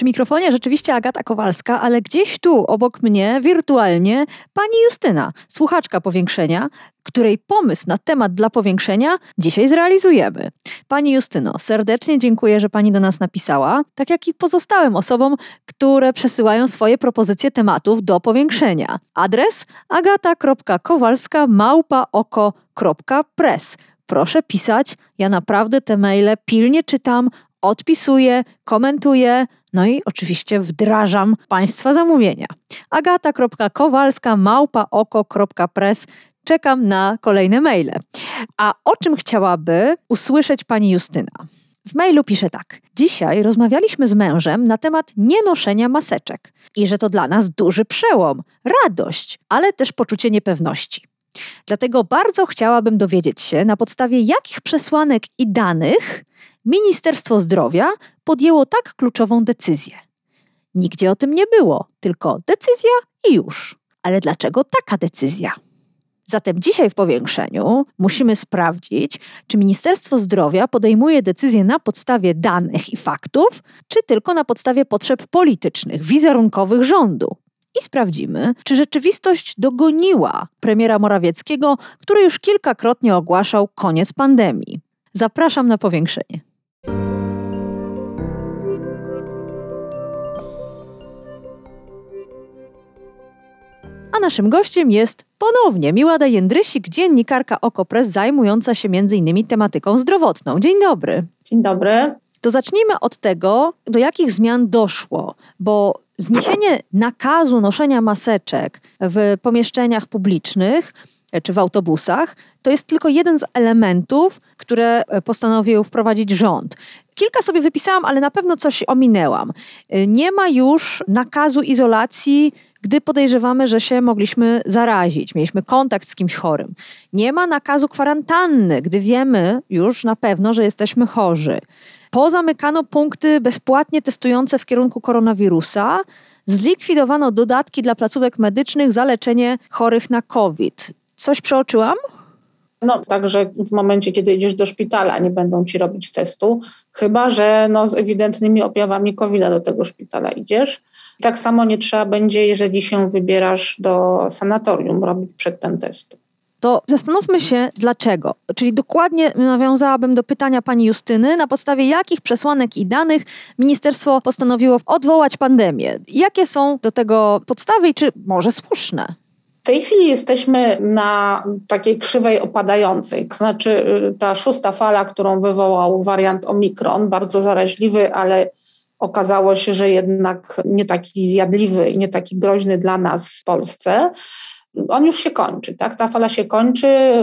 Przy mikrofonie rzeczywiście Agata Kowalska, ale gdzieś tu obok mnie, wirtualnie, pani Justyna, słuchaczka powiększenia, której pomysł na temat dla powiększenia dzisiaj zrealizujemy. Pani Justyno, serdecznie dziękuję, że pani do nas napisała, tak jak i pozostałym osobom, które przesyłają swoje propozycje tematów do powiększenia. Adres agata.kowalska małpaoko.press. Proszę pisać, ja naprawdę te maile pilnie czytam, odpisuję, komentuję, no i oczywiście wdrażam Państwa zamówienia. agata.kowalska małpaoko.press Czekam na kolejne maile. A o czym chciałaby usłyszeć pani Justyna? W mailu pisze tak. Dzisiaj rozmawialiśmy z mężem na temat nienoszenia maseczek i że to dla nas duży przełom, radość, ale też poczucie niepewności. Dlatego bardzo chciałabym dowiedzieć się, na podstawie jakich przesłanek i danych Ministerstwo Zdrowia podjęło tak kluczową decyzję. Nigdzie o tym nie było, tylko decyzja i już. Ale dlaczego taka decyzja? Zatem dzisiaj w powiększeniu musimy sprawdzić, czy Ministerstwo Zdrowia podejmuje decyzje na podstawie danych i faktów, czy tylko na podstawie potrzeb politycznych, wizerunkowych rządu. I sprawdzimy, czy rzeczywistość dogoniła premiera Morawieckiego, który już kilkakrotnie ogłaszał koniec pandemii. Zapraszam na powiększenie. A naszym gościem jest ponownie Miłada Jędrysik, dziennikarka Okopres zajmująca się m.in. tematyką zdrowotną. Dzień dobry. Dzień dobry. To zacznijmy od tego, do jakich zmian doszło, bo zniesienie nakazu noszenia maseczek w pomieszczeniach publicznych czy w autobusach to jest tylko jeden z elementów, które postanowił wprowadzić rząd. Kilka sobie wypisałam, ale na pewno coś ominęłam. Nie ma już nakazu izolacji gdy podejrzewamy, że się mogliśmy zarazić, mieliśmy kontakt z kimś chorym. Nie ma nakazu kwarantanny, gdy wiemy już na pewno, że jesteśmy chorzy. Pozamykano punkty bezpłatnie testujące w kierunku koronawirusa. Zlikwidowano dodatki dla placówek medycznych za leczenie chorych na COVID. Coś przeoczyłam? No, także w momencie, kiedy idziesz do szpitala, nie będą ci robić testu, chyba że no, z ewidentnymi objawami covid do tego szpitala idziesz. Tak samo nie trzeba będzie, jeżeli się wybierasz do sanatorium, robić przedtem testu. To zastanówmy się dlaczego. Czyli dokładnie nawiązałabym do pytania pani Justyny, na podstawie jakich przesłanek i danych ministerstwo postanowiło odwołać pandemię. Jakie są do tego podstawy i czy może słuszne? W tej chwili jesteśmy na takiej krzywej opadającej, to znaczy y, ta szósta fala, którą wywołał wariant Omikron, bardzo zaraźliwy, ale okazało się, że jednak nie taki zjadliwy i nie taki groźny dla nas w Polsce on już się kończy, tak? Ta fala się kończy, y,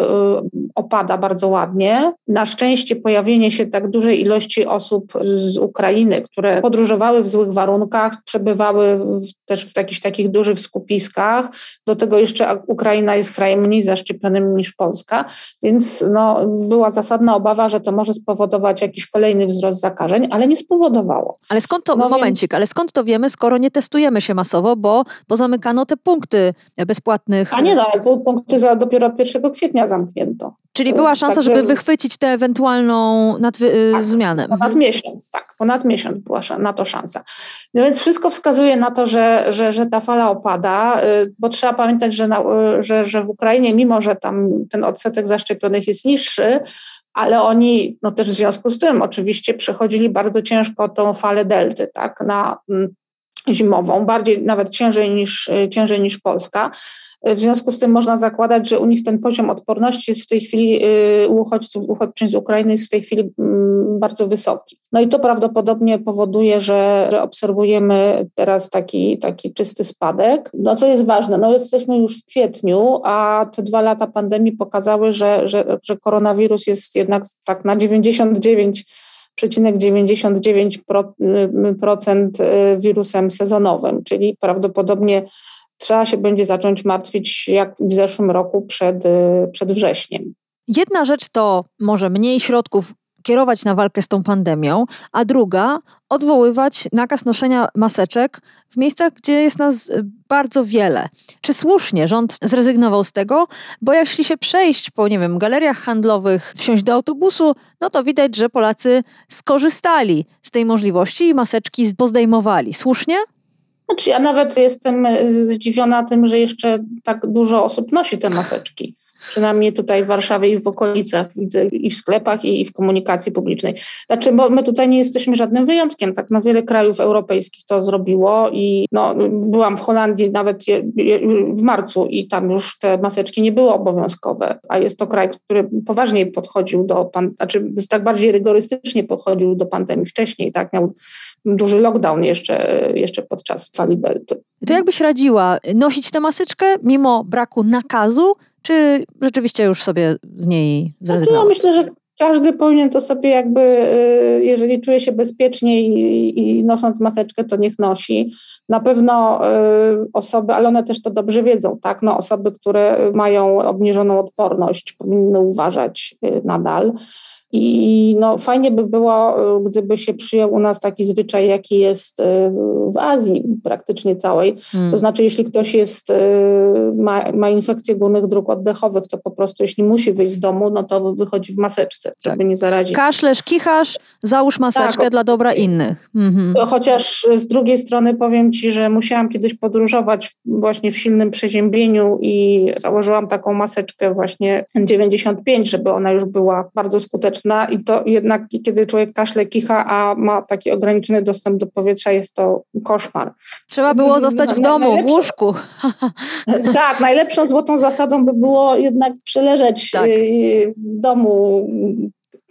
opada bardzo ładnie. Na szczęście pojawienie się tak dużej ilości osób z Ukrainy, które podróżowały w złych warunkach, przebywały też w jakichś takich dużych skupiskach. Do tego jeszcze Ukraina jest krajem mniej zaszczepionym niż Polska, więc no, była zasadna obawa, że to może spowodować jakiś kolejny wzrost zakażeń, ale nie spowodowało. Ale skąd to, no momencik, więc... ale skąd to wiemy, skoro nie testujemy się masowo, bo pozamykano te punkty bezpłatne a nie, no, ale punkty za dopiero od 1 kwietnia zamknięto. Czyli była szansa, Także... żeby wychwycić tę ewentualną nadwy- y, tak, zmianę. Ponad mhm. miesiąc, tak. Ponad miesiąc była na to szansa. No więc wszystko wskazuje na to, że, że, że ta fala opada, y, bo trzeba pamiętać, że, na, y, że, że w Ukrainie, mimo że tam ten odsetek zaszczepionych jest niższy, ale oni no też w związku z tym oczywiście przechodzili bardzo ciężko tą falę delty, tak, na mm, zimową, bardziej nawet ciężej niż, ciężej niż Polska. W związku z tym można zakładać, że u nich ten poziom odporności jest w tej chwili y, u uchodźców, uchodźczyń z Ukrainy jest w tej chwili mm, bardzo wysoki. No i to prawdopodobnie powoduje, że, obserwujemy teraz taki, taki czysty spadek. No co jest ważne, no jesteśmy już w kwietniu, a te dwa lata pandemii pokazały, że, że, że koronawirus jest jednak tak na 99 99,99% y, wirusem sezonowym, czyli prawdopodobnie trzeba się będzie zacząć martwić jak w zeszłym roku przed, y, przed wrześniem. Jedna rzecz to może mniej środków kierować na walkę z tą pandemią, a druga odwoływać nakaz noszenia maseczek w miejscach, gdzie jest nas y, bardzo wiele. Czy słusznie rząd zrezygnował z tego? Bo jeśli się przejść po, nie wiem, galeriach handlowych, wsiąść do autobusu, no to widać, że Polacy skorzystali z tej możliwości i maseczki pozdejmowali. Słusznie? Znaczy, ja nawet jestem y, zdziwiona tym, że jeszcze tak dużo osób nosi te maseczki przynajmniej tutaj w Warszawie i w okolicach, widzę i w sklepach, i w komunikacji publicznej. Znaczy, bo my tutaj nie jesteśmy żadnym wyjątkiem, tak, no wiele krajów europejskich to zrobiło i no, byłam w Holandii nawet je, je, w marcu i tam już te maseczki nie były obowiązkowe, a jest to kraj, który poważniej podchodził do, pan, znaczy tak bardziej rygorystycznie podchodził do pandemii wcześniej, tak, miał duży lockdown jeszcze, jeszcze podczas fali delty. To jakbyś radziła nosić tę maseczkę mimo braku nakazu, czy rzeczywiście już sobie z niej zrezygnował? No, myślę, że każdy powinien to sobie jakby, y, jeżeli czuje się bezpiecznie i, i, nosząc maseczkę, to niech nosi. Na pewno y, osoby, ale one też to dobrze wiedzą, tak? No, osoby, które mają obniżoną odporność, powinny uważać y, nadal. I no, fajnie by było, gdyby się przyjął u nas taki zwyczaj, jaki jest w Azji praktycznie całej. Hmm. To znaczy, jeśli ktoś jest, ma, ma infekcję górnych dróg oddechowych, to po prostu jeśli musi wyjść z domu, no to wychodzi w maseczce, żeby tak. nie zarazić. Kaszlesz, kichasz, załóż maseczkę tak, dla dobra innych. Mhm. Chociaż z drugiej strony powiem Ci, że musiałam kiedyś podróżować właśnie w silnym przeziębieniu i założyłam taką maseczkę właśnie N95, żeby ona już była bardzo skuteczna i to jednak kiedy człowiek kaszle, kicha, a ma taki ograniczony dostęp do powietrza, jest to koszmar. Trzeba było zostać w domu, w łóżku. Tak, najlepszą złotą zasadą by było jednak przeleżeć tak. Y, w domu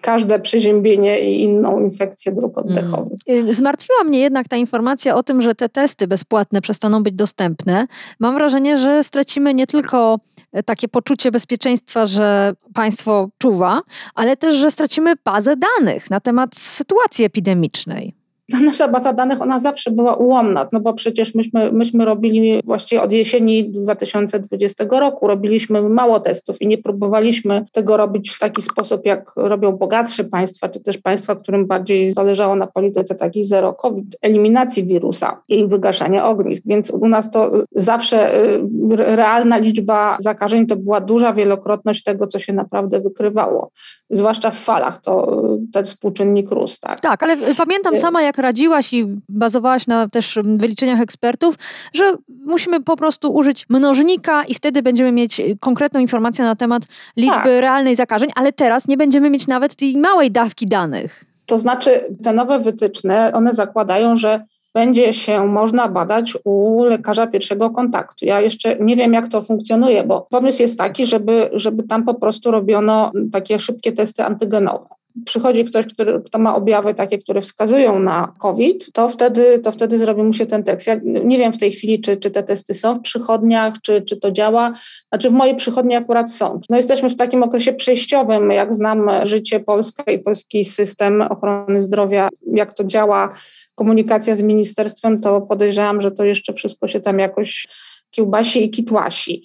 każde przeziębienie i inną infekcję dróg mm. oddechowych. Zmartwiła mnie jednak ta informacja o tym, że te testy bezpłatne przestaną być dostępne. Mam wrażenie, że stracimy nie tylko takie poczucie bezpieczeństwa, że państwo czuwa, ale też, że stracimy bazę danych na temat sytuacji epidemicznej nasza baza danych, ona zawsze była ułomna, no bo przecież myśmy, myśmy robili właściwie od jesieni 2020 roku, robiliśmy mało testów i nie próbowaliśmy tego robić w taki sposób, jak robią bogatsze państwa, czy też państwa, którym bardziej zależało na polityce takiej zero COVID, eliminacji wirusa i wygaszania ognisk, więc u nas to zawsze y, realna liczba zakażeń to była duża wielokrotność tego, co się naprawdę wykrywało, zwłaszcza w falach, to ten współczynnik rósł. Tak, tak ale pamiętam y, sama, jak tak radziłaś i bazowałaś na też wyliczeniach ekspertów, że musimy po prostu użyć mnożnika i wtedy będziemy mieć konkretną informację na temat liczby tak. realnej zakażeń, ale teraz nie będziemy mieć nawet tej małej dawki danych. To znaczy, te nowe wytyczne, one zakładają, że będzie się można badać u lekarza pierwszego kontaktu. Ja jeszcze nie wiem, jak to funkcjonuje, bo pomysł jest taki, żeby, żeby tam po prostu robiono takie szybkie testy antygenowe przychodzi ktoś, który, kto ma objawy takie, które wskazują na COVID, to wtedy, to wtedy zrobi mu się ten test. Ja nie wiem w tej chwili, czy, czy te testy są w przychodniach, czy, czy to działa. Znaczy w mojej przychodni akurat są. No jesteśmy w takim okresie przejściowym, jak znam życie Polska i polski system ochrony zdrowia, jak to działa, komunikacja z ministerstwem, to podejrzewam, że to jeszcze wszystko się tam jakoś kiełbasi i kitłasi.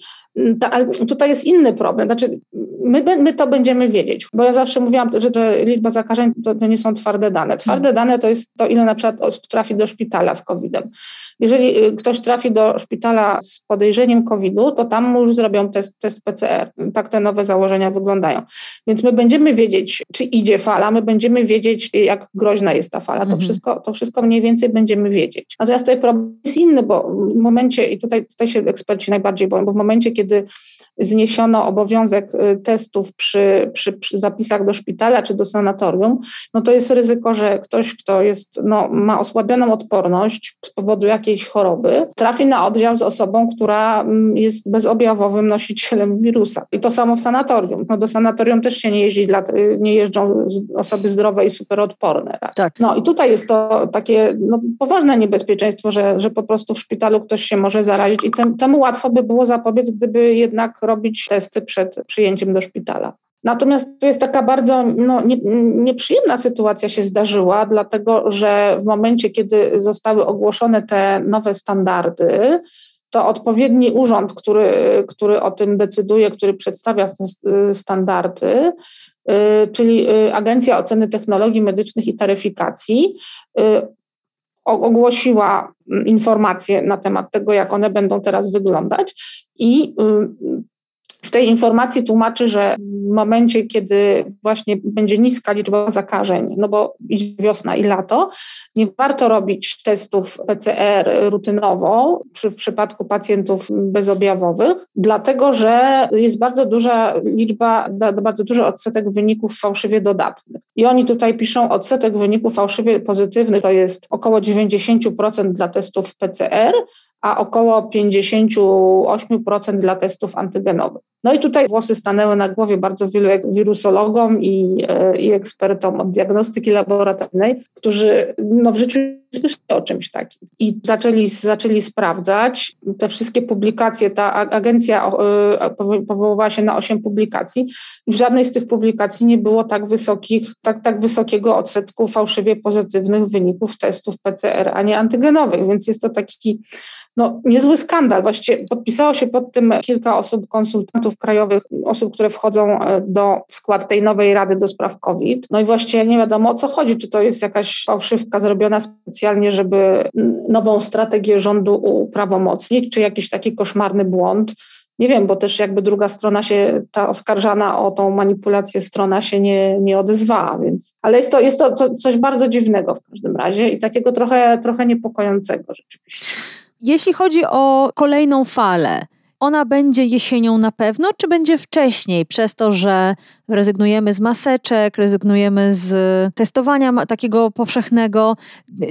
Ta, ale tutaj jest inny problem. Znaczy, my, my to będziemy wiedzieć, bo ja zawsze mówiłam, że, że liczba zakażeń to, to, nie są twarde dane. Twarde hmm. dane to jest to, ile na przykład osób trafi do szpitala z COVID-em. Jeżeli y, ktoś trafi do szpitala z podejrzeniem COVID-u, to tam mu już zrobią test, test PCR. Tak te nowe założenia wyglądają. Więc my będziemy wiedzieć, czy idzie fala, my będziemy wiedzieć, jak groźna jest ta fala. To, hmm. wszystko, to wszystko mniej więcej będziemy wiedzieć. Natomiast tutaj problem jest inny, bo w momencie, i tutaj, tutaj się eksperci najbardziej boją, bo w momencie, kiedy kiedy zniesiono obowiązek y, testów przy, przy, przy, zapisach do szpitala czy do sanatorium, no to jest ryzyko, że ktoś, kto jest, no, ma osłabioną odporność z powodu jakiejś choroby, trafi na oddział z osobą, która mm, jest bezobjawowym nosicielem wirusa. I to samo w sanatorium. No, do sanatorium też się nie jeździ, dla, y, nie jeżdżą osoby zdrowe i superodporne. Tak? tak. No i tutaj jest to takie no, poważne niebezpieczeństwo, że, że po prostu w szpitalu ktoś się może zarazić i tem, temu łatwo by było zapobiec, gdyby jednak robić testy przed przyjęciem do szpitala. Natomiast to jest taka bardzo no, nie, nieprzyjemna sytuacja się zdarzyła, dlatego że w momencie, kiedy zostały ogłoszone te nowe standardy, to odpowiedni urząd, który, który o tym decyduje, który przedstawia te standardy, y, czyli y, Agencja Oceny Technologii Medycznych i Taryfikacji, y, ogłosiła informacje na temat tego, jak one będą teraz wyglądać i w tej informacji tłumaczy, że w momencie, kiedy właśnie będzie niska liczba zakażeń, no bo wiosna i lato, nie warto robić testów PCR rutynowo przy, w przypadku pacjentów bezobjawowych, dlatego że jest bardzo duża liczba, bardzo duży odsetek wyników fałszywie dodatnych. I oni tutaj piszą, odsetek wyników fałszywie pozytywnych to jest około 90% dla testów PCR, a około 58% dla testów antygenowych. No i tutaj włosy stanęły na głowie bardzo wielu wirusologom i, e, i ekspertom od diagnostyki laboratoryjnej, którzy no, w życiu słyszeli o czymś takim. I zaczęli, zaczęli sprawdzać te wszystkie publikacje. Ta agencja e, powoływała się na osiem publikacji w żadnej z tych publikacji nie było tak wysokich, tak, tak wysokiego odsetku fałszywie pozytywnych wyników testów PCR, a nie antygenowych. Więc jest to taki no, niezły skandal. Właściwie podpisało się pod tym kilka osób, konsultantów krajowych, osób, które wchodzą e, do skład tej nowej Rady do spraw COVID. No i właściwie nie wiadomo o co chodzi, czy to jest jakaś fałszywka zrobiona specjalnie, żeby nową strategię rządu uprawomocnić, czy jakiś taki koszmarny błąd. Nie wiem, bo też jakby druga strona się, ta oskarżana o tą manipulację strona się nie, nie odezwała, więc. Ale jest to, jest to coś bardzo dziwnego w każdym razie i takiego trochę, trochę niepokojącego rzeczywiście. Jeśli chodzi o kolejną falę, ona będzie jesienią na pewno, czy będzie wcześniej, przez to, że rezygnujemy z maseczek, rezygnujemy z testowania takiego powszechnego?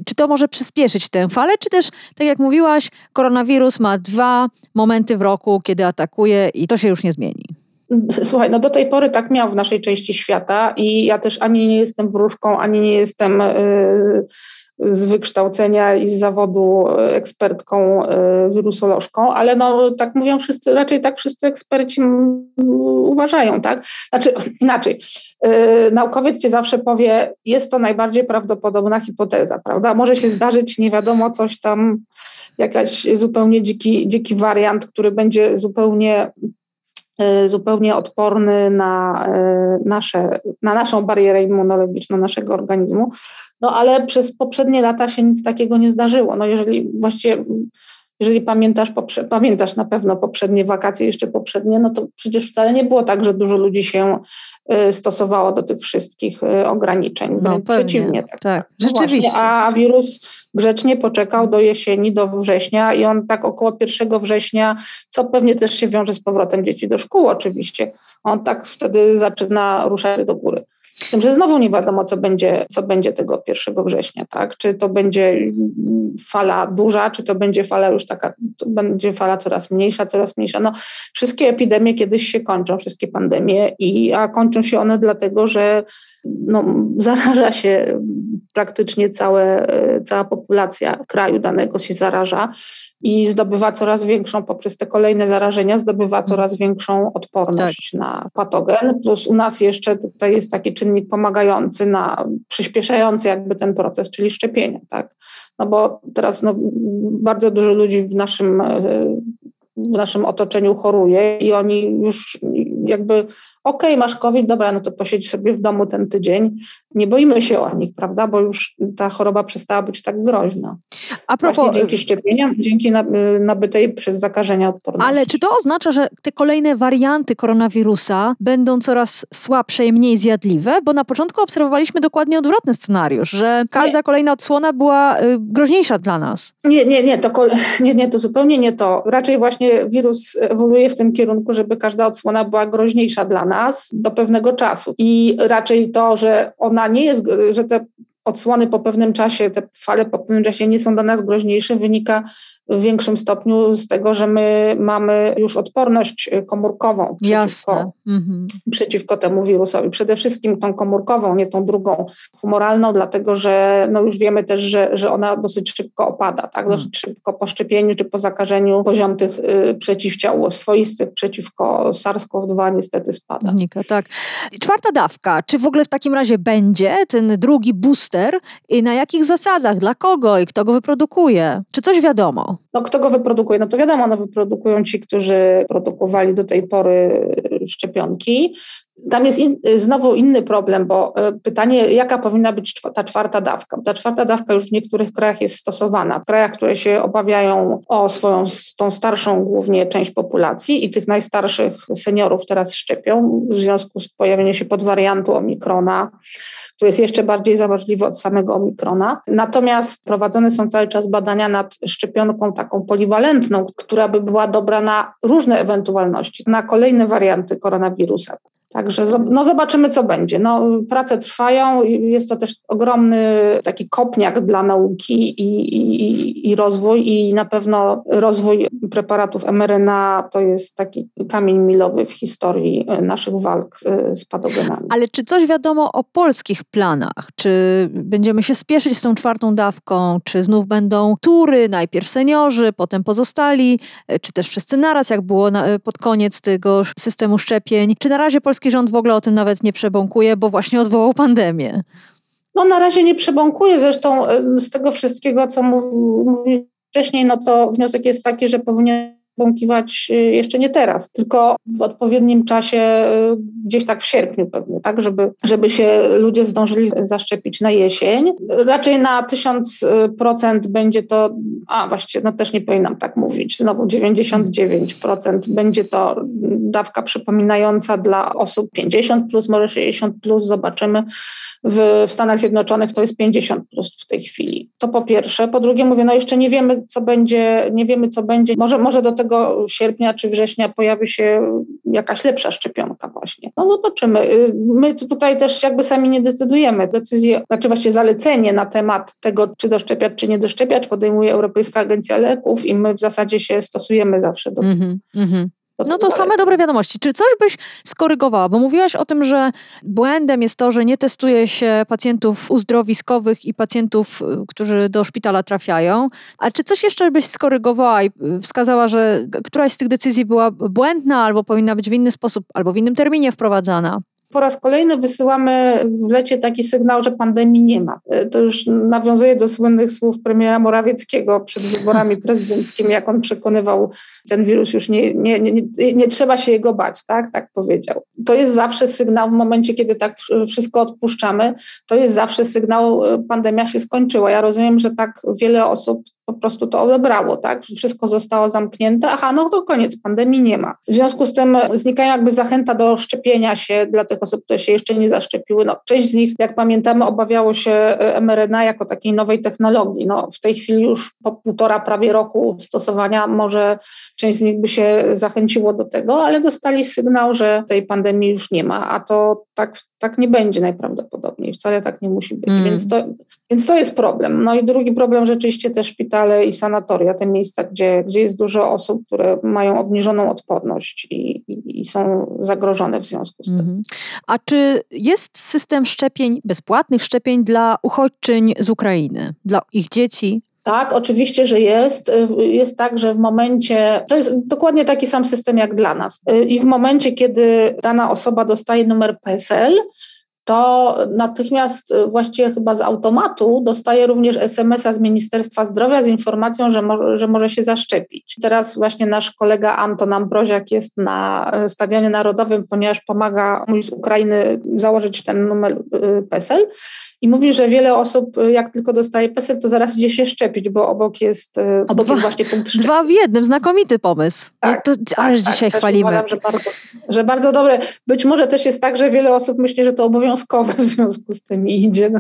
Czy to może przyspieszyć tę falę, czy też, tak jak mówiłaś, koronawirus ma dwa momenty w roku, kiedy atakuje i to się już nie zmieni? Słuchaj, no do tej pory tak miał w naszej części świata i ja też ani nie jestem wróżką, ani nie jestem. Yy z wykształcenia i z zawodu e, ekspertką e, wirusolożką, ale no tak mówią wszyscy, raczej tak wszyscy eksperci uważają, tak? Znaczy inaczej, e, naukowiec ci zawsze powie, jest to najbardziej prawdopodobna hipoteza, prawda? Może się zdarzyć nie wiadomo coś tam, jakaś zupełnie dziki, dziki wariant, który będzie zupełnie zupełnie odporny na, e, nasze, na naszą barierę immunologiczną naszego organizmu. No ale przez poprzednie lata się nic takiego nie zdarzyło. No jeżeli właściwie jeżeli pamiętasz, poprze- pamiętasz na pewno poprzednie wakacje, jeszcze poprzednie, no to przecież wcale nie było tak, że dużo ludzi się y, stosowało do tych wszystkich y, ograniczeń. No, przeciwnie. Tak, tak. No rzeczywiście. Właśnie, a wirus grzecznie poczekał do jesieni, do września i on tak około 1 września, co pewnie też się wiąże z powrotem dzieci do szkół oczywiście, on tak wtedy zaczyna ruszać do góry. Z tym, że znowu nie wiadomo, co będzie, co będzie tego 1 września, tak? Czy to będzie fala duża, czy to będzie fala już taka, to będzie fala coraz mniejsza, coraz mniejsza. No, wszystkie epidemie kiedyś się kończą, wszystkie pandemie, i, a kończą się one dlatego, że no, zaraża się praktycznie całe, cała populacja kraju danego się zaraża i zdobywa coraz większą, poprzez te kolejne zarażenia, zdobywa coraz większą odporność tak. na patogen. Plus u nas jeszcze tutaj jest taki czynnik pomagający, na, przyspieszający jakby ten proces, czyli szczepienia. Tak? No bo teraz no, bardzo dużo ludzi w naszym w naszym otoczeniu choruje i oni już jakby okej, okay, masz COVID, dobra, no to posiedź sobie w domu ten tydzień. Nie boimy się o nich, prawda, bo już ta choroba przestała być tak groźna. A propos... Właśnie dzięki szczepieniom, dzięki nabytej przez zakażenia odporności. Ale czy to oznacza, że te kolejne warianty koronawirusa będą coraz słabsze i mniej zjadliwe? Bo na początku obserwowaliśmy dokładnie odwrotny scenariusz, że każda nie. kolejna odsłona była y, groźniejsza dla nas. Nie, nie, nie to, nie, nie, to zupełnie nie to. Raczej właśnie wirus ewoluuje w tym kierunku, żeby każda odsłona była groźniejsza dla nas do pewnego czasu. I raczej to, że ona nie jest, że te odsłony po pewnym czasie, te fale po pewnym czasie nie są dla nas groźniejsze, wynika w większym stopniu z tego, że my mamy już odporność komórkową przeciwko, mhm. przeciwko temu wirusowi. Przede wszystkim tą komórkową, nie tą drugą humoralną, dlatego że no już wiemy też, że, że ona dosyć szybko opada, tak? Mhm. Dosyć szybko po szczepieniu czy po zakażeniu poziom tych y, przeciwciał swoistych przeciwko SARS-CoV-2 niestety spada. Znika, tak. Czwarta dawka. Czy w ogóle w takim razie będzie ten drugi i na jakich zasadach, dla kogo i kto go wyprodukuje? Czy coś wiadomo? No kto go wyprodukuje? No to wiadomo, no wyprodukują ci, którzy produkowali do tej pory szczepionki. Tam jest in, znowu inny problem, bo e, pytanie, jaka powinna być ta czwarta dawka? Ta czwarta dawka już w niektórych krajach jest stosowana. W krajach, które się obawiają o swoją, tą starszą głównie część populacji i tych najstarszych seniorów teraz szczepią w związku z pojawieniem się podwariantu omikrona, który jest jeszcze bardziej zaważliwy od samego omikrona. Natomiast prowadzone są cały czas badania nad szczepionką taką poliwalentną, która by była dobra na różne ewentualności, na kolejne warianty koronawirusa. Także no zobaczymy, co będzie. No, prace trwają, jest to też ogromny taki kopniak dla nauki i, i, i rozwój i na pewno rozwój preparatów mRNA to jest taki kamień milowy w historii naszych walk y, z patogenami. Ale czy coś wiadomo o polskich planach? Czy będziemy się spieszyć z tą czwartą dawką? Czy znów będą tury, najpierw seniorzy, potem pozostali? Czy też wszyscy naraz, jak było na, pod koniec tego systemu szczepień? Czy na razie polskie polski rząd w ogóle o tym nawet nie przebąkuje, bo właśnie odwołał pandemię. No na razie nie przebąkuje, zresztą e, z tego wszystkiego, co mówi wcześniej, no to wniosek jest taki, że powinien bąkiwać y, jeszcze nie teraz, tylko w odpowiednim czasie, y, gdzieś tak w sierpniu pewnie, tak, żeby, żeby się ludzie zdążyli zaszczepić na jesień. Raczej na 1000% będzie to, a właściwie no też nie powinnam tak mówić, znowu 99% będzie to dawka przypominająca dla osób 50 plus, może 60 plus, zobaczymy. W Stanach Zjednoczonych to jest 50 plus w tej chwili. To po pierwsze. Po drugie mówię, no jeszcze nie wiemy, co będzie, nie wiemy, co będzie. Może, może do tego sierpnia czy września pojawi się jakaś lepsza szczepionka właśnie. No zobaczymy. Y, my tutaj też jakby sami nie decydujemy. Decyzję, znaczy właśnie zalecenie na temat tego, czy doszczepiać, czy nie doszczepiać podejmuje Europejska Agencja Leków i my w zasadzie się stosujemy zawsze do mm -hmm, no to same dobre wiadomości. Czy coś byś skorygowała? Bo mówiłaś o tym, że błędem jest to, że nie testuje się pacjentów uzdrowiskowych i pacjentów, y, którzy do szpitala trafiają. A czy coś jeszcze byś skorygowała i y, wskazała, że któraś z tych decyzji była błędna albo powinna być w inny sposób, albo w innym terminie wprowadzana? Po raz kolejny wysyłamy w lecie taki sygnał, że pandemii nie ma. E, to już nawiązuje do słynnych słów premiera Morawieckiego przed wyborami prezydenckimi, jak on przekonywał, ten wirus już nie, nie, nie, nie, trzeba się jego bać, tak? tak powiedział. To jest zawsze sygnał w momencie, kiedy tak wszystko odpuszczamy, to jest zawsze sygnał, e, pandemia się skończyła. Ja rozumiem, że tak wiele osób po prostu to odebrało, tak? Wszystko zostało zamknięte, aha, no to koniec, pandemii nie ma. W związku z tym znikają jakby zachęta do szczepienia się dla tych osób, które się jeszcze nie zaszczepiły. No, część z nich, jak pamiętamy, obawiało się e, mRNA jako takiej nowej technologii. No, w tej chwili już po półtora prawie roku stosowania może część z nich by się zachęciło do tego, ale dostali sygnał, że tej pandemii już nie ma, a to tak tak nie będzie najprawdopodobniej, wcale tak nie musi być, mm. więc, to, więc to jest problem. No i drugi problem rzeczywiście te szpitale i sanatoria, te miejsca, gdzie, gdzie jest dużo osób, które mają obniżoną odporność i, i, i są zagrożone w związku z tym. Mm. A czy jest system szczepień, bezpłatnych szczepień dla uchodźczyń z Ukrainy, dla ich dzieci? Tak, oczywiście, że jest. Jest tak, że w momencie, to jest dokładnie taki sam system jak dla nas. I w momencie, kiedy dana osoba dostaje numer PESEL, to natychmiast właściwie chyba z automatu dostaje również SMS-a z Ministerstwa Zdrowia z informacją, że, mo że może się zaszczepić. Teraz właśnie nasz kolega Anton Ambroziak jest na Stadionie Narodowym, ponieważ pomaga mu z Ukrainy założyć ten numer y, PESEL i mówi, że wiele osób, y, jak tylko dostaje PESEL, to zaraz idzie się szczepić, bo obok jest, y, obok dwa, jest właśnie punkt szczepienia. Dwa w jednym, znakomity pomysł. Tak, no to tak, ależ tak, dzisiaj chwalimy. Uważam, że bardzo, że bardzo dobre. Być może też jest tak, że wiele osób myśli, że to obowiązkowe w związku z tym idzie. No,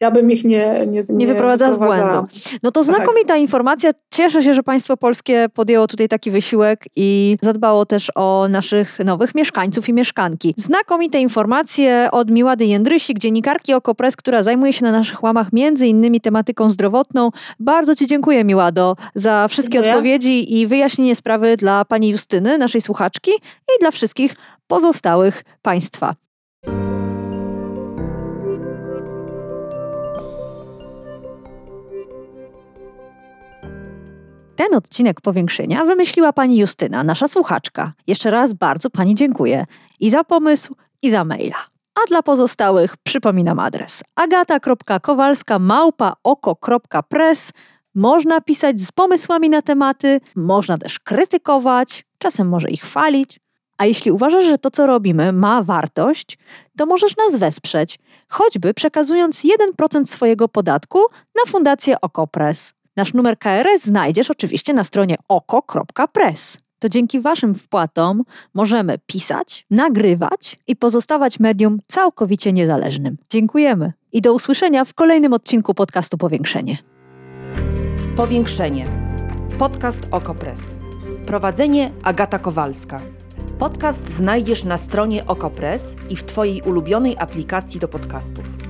ja bym ich nie Nie, nie, nie wyprowadza z błędu. No to tak. znakomita tak. informacja. Cieszę się, że państwo polskie podjęło tutaj taki wysiłek i zadbało też o naszych nowych mieszkańców i mieszkanki. Znakomite informacje od Miłady Jędrysik, dziennikarki Okopres, która zajmuje się na naszych łamach między innymi tematyką zdrowotną. Bardzo Ci dziękuję, Miłado, za wszystkie dziękuję. odpowiedzi i wyjaśnienie sprawy dla pani Justyny, naszej słuchaczki i dla wszystkich pozostałych państwa. Ten odcinek powiększenia wymyśliła pani Justyna, nasza słuchaczka. Jeszcze raz bardzo pani dziękuję i za pomysł, i za maila. A dla pozostałych przypominam adres agata.kowalska Można pisać z pomysłami na tematy, można też krytykować, czasem może ich chwalić. A jeśli uważasz, że to, co robimy, ma wartość, to możesz nas wesprzeć, choćby przekazując 1% swojego podatku na Fundację Okopres. Nasz numer KRS znajdziesz oczywiście na stronie oko.press. To dzięki Waszym wpłatom możemy pisać, nagrywać i pozostawać medium całkowicie niezależnym. Dziękujemy i do usłyszenia w kolejnym odcinku podcastu Powiększenie. Powiększenie. Podcast OkoPress. Prowadzenie Agata Kowalska. Podcast znajdziesz na stronie OkoPress i w Twojej ulubionej aplikacji do podcastów.